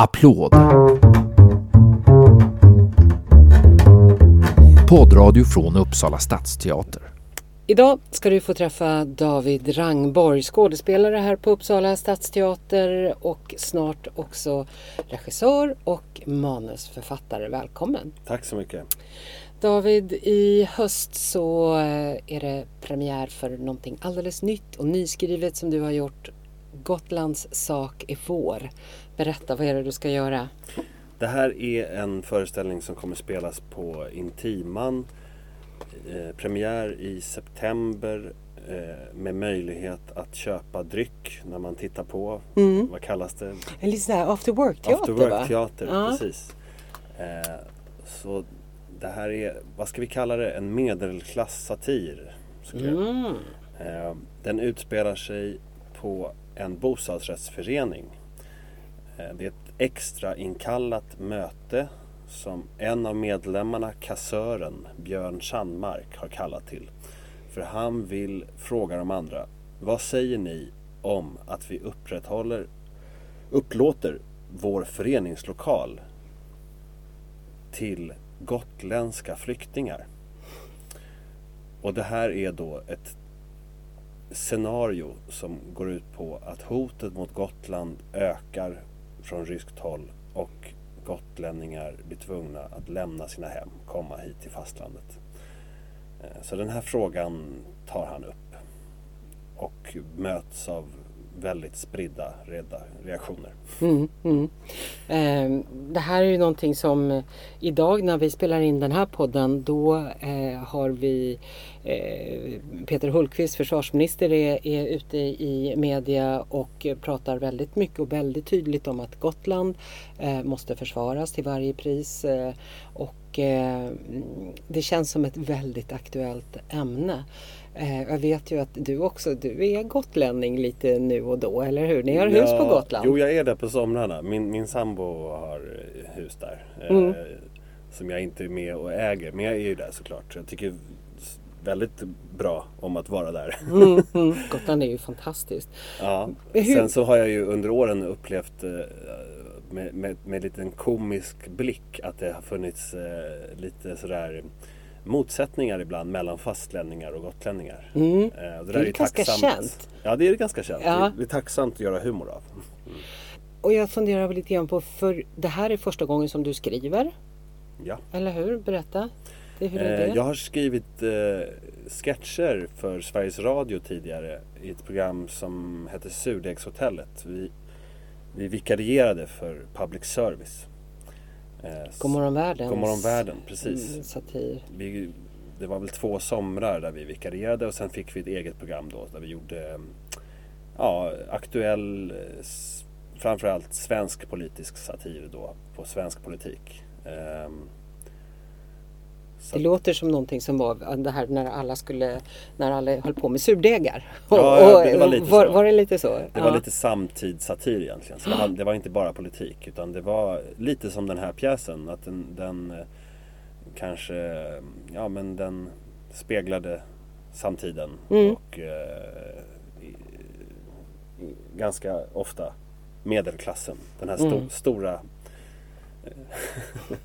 Applåd. Poddradio från Uppsala stadsteater. Idag ska du få träffa David Rangborg, skådespelare här på Uppsala stadsteater och snart också regissör och manusförfattare. Välkommen! Tack så mycket! David, i höst så eh, är det premiär för någonting alldeles nytt och nyskrivet som du har gjort. Gotlands sak är vår. Berätta, vad är det du ska göra? Det här är en föreställning som kommer spelas på Intiman. Eh, premiär i september eh, med möjlighet att köpa dryck när man tittar på. Mm. Vad kallas det? Här after work-teater After work-teater, Ja. precis. Eh, så det här är, vad ska vi kalla det, en medelklass-satir. Mm. Eh, Den utspelar sig på en bostadsrättsförening. Eh, det är ett extra inkallat möte som en av medlemmarna, kassören Björn Sandmark, har kallat till. För han vill fråga de andra, vad säger ni om att vi upprätthåller, upplåter vår föreningslokal till gotländska flyktingar? Och det här är då ett scenario som går ut på att hotet mot Gotland ökar från ryskt håll och gotlänningar blir tvungna att lämna sina hem, komma hit till fastlandet. Eh, så den här frågan tar han upp och möts av väldigt spridda rädda reaktioner. Mm, mm. Eh, det här är ju någonting som idag när vi spelar in den här podden då eh, har vi eh, Peter Hultqvist, försvarsminister, är, är ute i media och pratar väldigt mycket och väldigt tydligt om att Gotland eh, måste försvaras till varje pris. Eh, och eh, det känns som ett väldigt aktuellt ämne. Eh, jag vet ju att du också, du är gotlänning lite nu och då, eller hur? Ni har hus på Ja, Gotland? Jo, jag är där på somrarna. Min, min sambo har eh, hus där. eh, Mm. Som jag inte är med och äger. Men jag är ju där såklart. Så jag tycker väldigt bra om att vara där. Mm, mm. Gotland är ju fantastiskt. Ja. Hur- Sen så har jag ju under åren upplevt eh, med, med, med lite en komisk blick att det har funnits eh, lite sådär motsättningar ibland mellan fastlänningar och gotlänningar. Mm. Eh, Det där är ju ganska tacksamt. känt. Ja, det är ganska känt. Ja. Det, är, det är tacksamt att göra humor av. Och jag funderar lite grann på, för det här är första gången som du skriver, Ja. eller hur? Berätta. Det, hur är Eh, det? Jag har skrivit eh, sketcher för Sveriges Radio tidigare i ett program som hette Surdegshotellet. Vi, vi vikarierade för public service. Eh, God morgon världen. Världen, precis. Mm, satir. Vi, det var väl två somrar där vi vikarierade och sen fick vi ett eget program då där vi gjorde eh, ja, aktuell, eh, framförallt svensk politisk satir då på svensk politik. Så Det låter som någonting som var det här när alla skulle, när alla höll på med surdegar. Ja, ja, det var lite var, så. var det lite så? Det var lite samtidssatir egentligen. Så det, var, det var inte bara politik utan det var lite som den här pjäsen. Att den, den eh, kanske, ja men den speglade samtiden Mm. och eh, ganska ofta medelklassen. Den här sto, Mm. stora eh,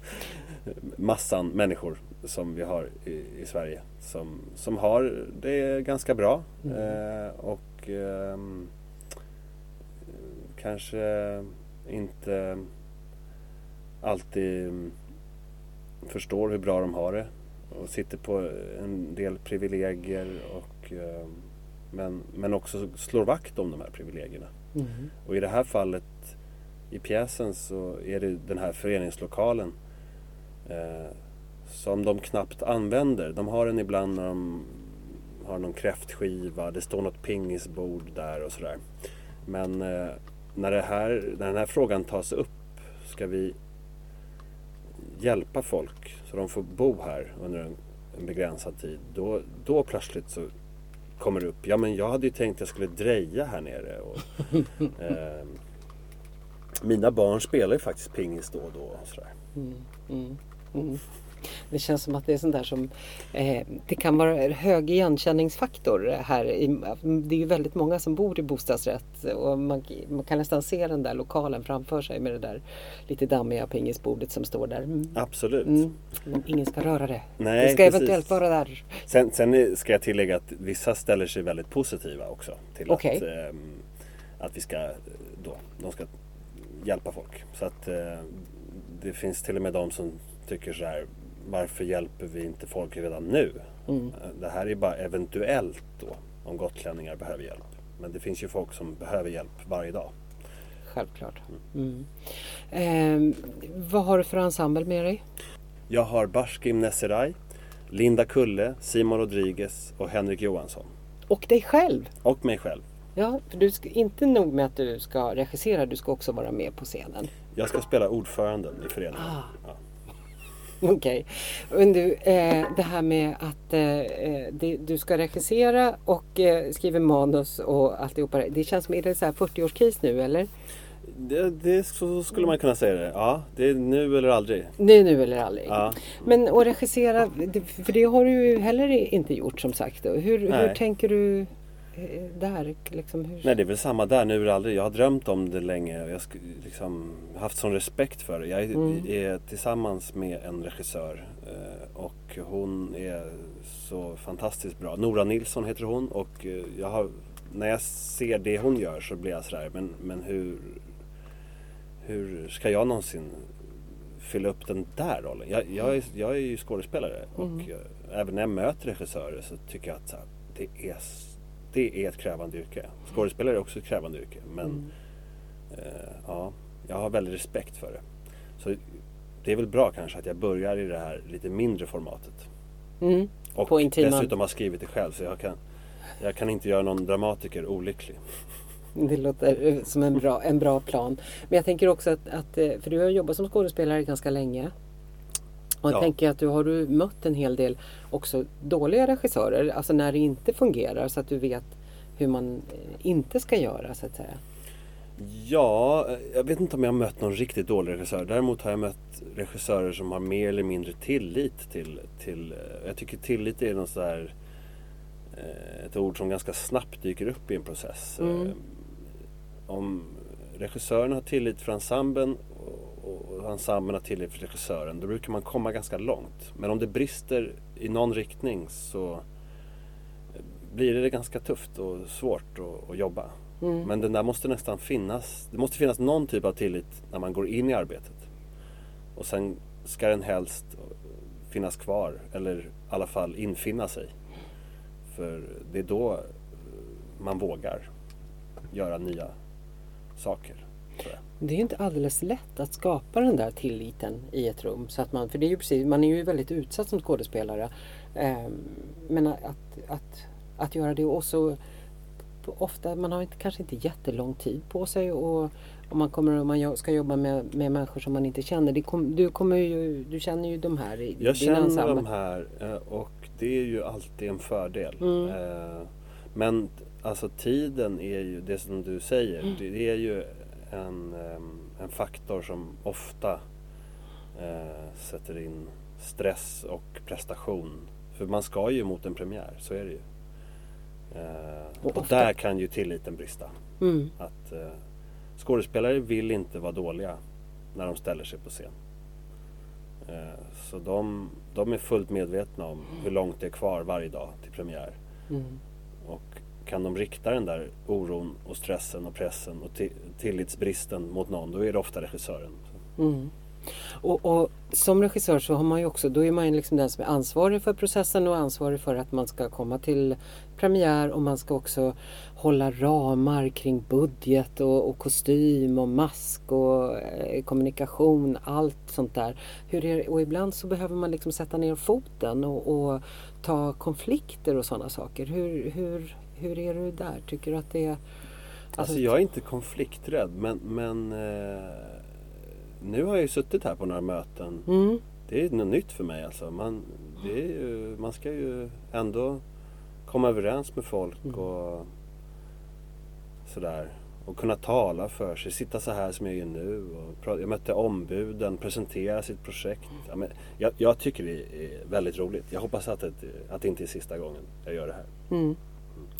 massan människor som vi har i, i Sverige. Som, som har det ganska bra. Mm. Eh, och ehm, kanske inte alltid förstår hur bra de har det. Och sitter på en del privilegier. Och, ehm, men, men också slår vakt om de här privilegierna. Mm. Och i det här fallet i pjäsen så är det den här föreningslokalen eh, som de knappt använder. De har den ibland när de har någon kräftskiva, det står något pingisbord där och sådär. Men eh, när, här, när den här frågan tas upp ska vi hjälpa folk så de får bo här under en, en begränsad tid. Då, då plötsligt så kommer det upp, ja men jag hade ju tänkt att jag skulle dreja här nere. Och, eh, mina barn spelar ju faktiskt pingis då och då. Och sådär. Mm, mm, mm. Det känns som att det är sånt där som eh, det kan vara hög igenkänningsfaktor här. I, det är ju väldigt många som bor i bostadsrätt och man, man kan nästan se den där lokalen framför sig med det där lite dammiga pingisbordet som står där. Mm. Absolut. Mm. Men ingen ska röra det. Nej, det ska precis. eventuellt vara där. Sen, sen ska jag tillägga att vissa ställer sig väldigt positiva också till Okej. att, ehm, att vi ska då, de ska hjälpa folk. Så att eh, det finns till och med de som tycker så här varför hjälper vi inte folk redan nu? Mm. Eh, Det här är bara eventuellt då om gotlänningar behöver hjälp. Men det finns ju folk som behöver hjälp varje dag. Självklart. Mm. Eh, vad har du för ensemble med dig? Jag har Bashkim Nesseray, Linda Kulle, Simon Rodriguez och Henrik Johansson. Och dig själv. Och mig själv. Ja, för du ska, inte nog med att du ska regissera, du ska också vara med på scenen. Jag ska spela ordföranden i föreningen. Ah. Okej. Men du, eh, det här med att eh, eh, det, du ska regissera och eh, skriva manus och alltihopa. det. Känns som, är det så här 40-årskris nu eller? Det, det, så skulle man kunna säga det. Ja, det är nu eller aldrig. Det är nu eller aldrig. Ja. Men att regissera, för det har du ju heller inte gjort som sagt. Hur, hur tänker du där? Liksom, hur? Nej, det är väl samma där, nu eller aldrig. Jag har drömt om det länge och jag har liksom haft sån respekt för det. Jag är, Mm. är tillsammans med en regissör eh, och hon är så fantastiskt bra. Nora Nilsson heter hon och eh, jag har, när jag ser det hon gör så blir jag sådär, men, men hur, hur ska jag någonsin fylla upp den där rollen? Jag, jag, är, jag är ju skådespelare och Mm. även när jag möter regissörer så tycker jag att här, det, är, det är ett krävande yrke. Skådespelare är också ett krävande yrke men Mm. eh, ja, jag har väldigt respekt för det. Så det är väl bra kanske att jag börjar i det här lite mindre formatet. Mm. Och På intima- dessutom har skrivit det själv så jag kan, jag kan inte göra någon dramatiker olycklig. Det låter eh, som en bra, en bra plan. Men jag tänker också att, att eh, för du har jobbat som skådespelare ganska länge. Och jag Ja. tänker att du har du mött en hel del också dåliga regissörer, alltså när det inte fungerar så att du vet hur man eh, inte ska göra så att säga. Ja, eh, jag vet inte om jag har mött någon riktigt dålig regissör. Däremot har jag mött regissörer som har mer eller mindre tillit till... till eh, jag tycker tillit är något eh, ett ord som ganska snabbt dyker upp i en process. Mm. Om regissören har tillit för ensemblen ensemblen har tillit för regissören, då brukar man komma ganska långt. Men om det brister i någon riktning så blir det ganska tufft och svårt att, att jobba. Mm. Men den där måste nästan finnas. Det måste finnas någon typ av tillit när man går in i arbetet. Och sen ska den helst finnas kvar eller i alla fall infinna sig. För det är då man vågar göra nya saker. tror jag. Det är inte alldeles lätt att skapa den där tilliten i ett rum. Så att man, för det är ju precis, man är ju väldigt utsatt som skådespelare. Ehm, men att, att, att göra det och så ofta, man har inte, kanske inte jättelång tid på sig och om man, kommer, om man ska jobba med, med människor som man inte känner. Kom, du, kommer ju, du känner ju de här i Jag känner ensemble. de här eh, och det är ju alltid en fördel. Mm. Eh, Men alltså tiden är ju, det som du säger, Mm. det är ju en, en faktor som ofta eh, sätter in stress och prestation. För man ska ju mot en premiär, så är det ju. Eh, Och och där kan ju tilliten brista. Mm. Att eh, skådespelare vill inte vara dåliga när de ställer sig på scen. Eh, så de, de är fullt medvetna om hur långt det är kvar varje dag till premiär. Mm. Och kan de rikta den där oron och stressen och pressen och tillitsbristen mot någon, då är det ofta regissören. Mm. Och, och som regissör så har man ju också, då är man ju liksom den som är ansvarig för processen och ansvarig för att man ska komma till premiär och man ska också hålla ramar kring budget och, och kostym och mask och eh, kommunikation, allt sånt där. Hur är, och ibland så behöver man liksom sätta ner foten och, och ta konflikter och sådana saker. Hur, hur, hur är du där? Tycker du att det är... Alltså jag är inte konflikträdd men, men eh, nu har jag ju suttit här på några möten. Mm, Det är något nytt för mig alltså. Man, ju, man ska ju ändå komma överens med folk Mm. och sådär. och kunna tala för sig, sitta så här som jag gör nu. Och jag mötte ombuden, presentera sitt projekt. Ja, men jag, jag, tycker det är väldigt roligt. Jag hoppas att det, att det inte är sista gången jag gör det här. Mm.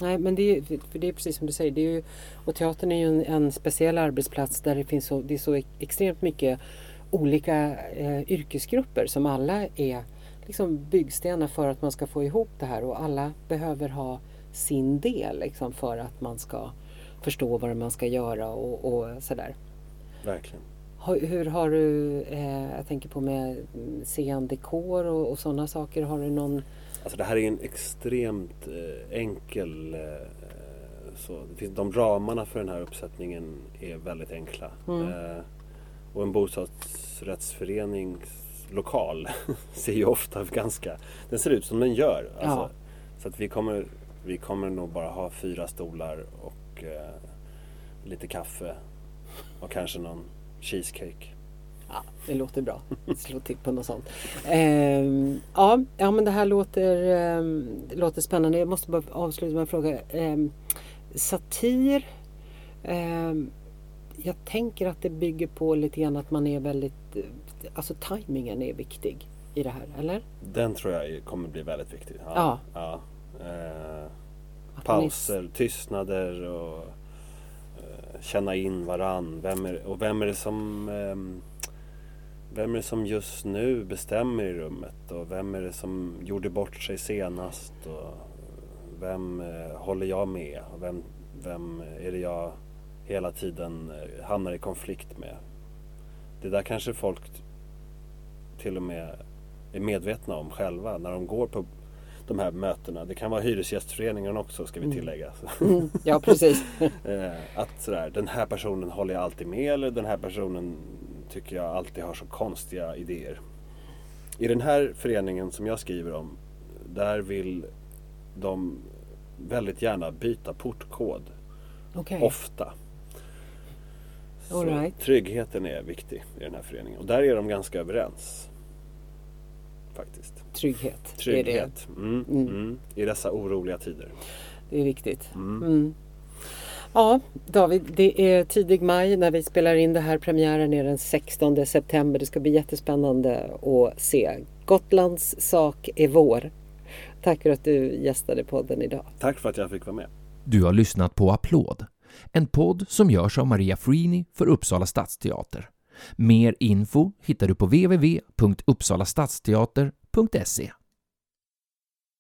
Nej, men det är, för det är precis som du säger. Det är ju, och teatern är ju en, en speciell arbetsplats där det finns så, det är så extremt mycket olika eh, yrkesgrupper som alla är liksom byggstenar för att man ska få ihop det här och alla behöver ha sin del liksom, för att man ska förstå vad man ska göra och, och sådär. Verkligen. Hur har du, eh, jag tänker på med scen, dekor och, och sådana saker, har du någon Alltså det här är en extremt eh, enkel... Eh, så, det finns, de ramarna för den här uppsättningen är väldigt enkla. Mm. Eh, och en bostadsrättsförenings lokal ser ju ofta ganska... Den ser ut som den gör. Alltså, ja. Så att vi kommer, vi kommer nog bara ha fyra stolar och lite kaffe och kanske någon cheesecake. Ja, det låter bra. Slå till på något sånt. Eh, ja, ja, men det här låter, eh, låter spännande. Jag måste bara avsluta med en fråga. Eh, satir. Ehm, jag tänker att det bygger på lite grann att man är väldigt... Alltså tajmingen är viktig i det här, eller? Den tror jag kommer bli väldigt viktig. Ja. ja. ja. Eh, pauser, tystnader och eh, känna in varann. Vem är, och vem är det som ehm, vem är det som just nu bestämmer i rummet och vem är det som gjorde bort sig senast och vem eh, håller jag med och vem, vem är det jag hela tiden eh, hamnar i konflikt med. Det där kanske folk till och med är medvetna om själva när de går på de här mötena. Det kan vara Hyresgästföreningen också ska vi mm. tillägga. Mm. Ja precis. Eh, att sådär, den här personen håller jag alltid med eller den här personen tycker jag alltid har så konstiga idéer. I den här föreningen som jag skriver om, där vill de väldigt gärna byta portkod. Okay. Ofta. Så right. tryggheten är viktig i den här föreningen. Och där är de ganska överens. Faktiskt. Trygghet. Trygghet. Mm, mm. Mm. I dessa oroliga tider. Det är viktigt. Ja, David, det är tidig maj när vi spelar in det här. Premiären är den 16 september. Det ska bli jättespännande att se. Gotlands sak är vår. Tack för att du gästade podden idag. Tack för att jag fick vara med. Du har lyssnat på Applåd, en podd som görs av Maria Freeney för Uppsala stadsteater. Mer info hittar du på www.uppsalastadsteater.se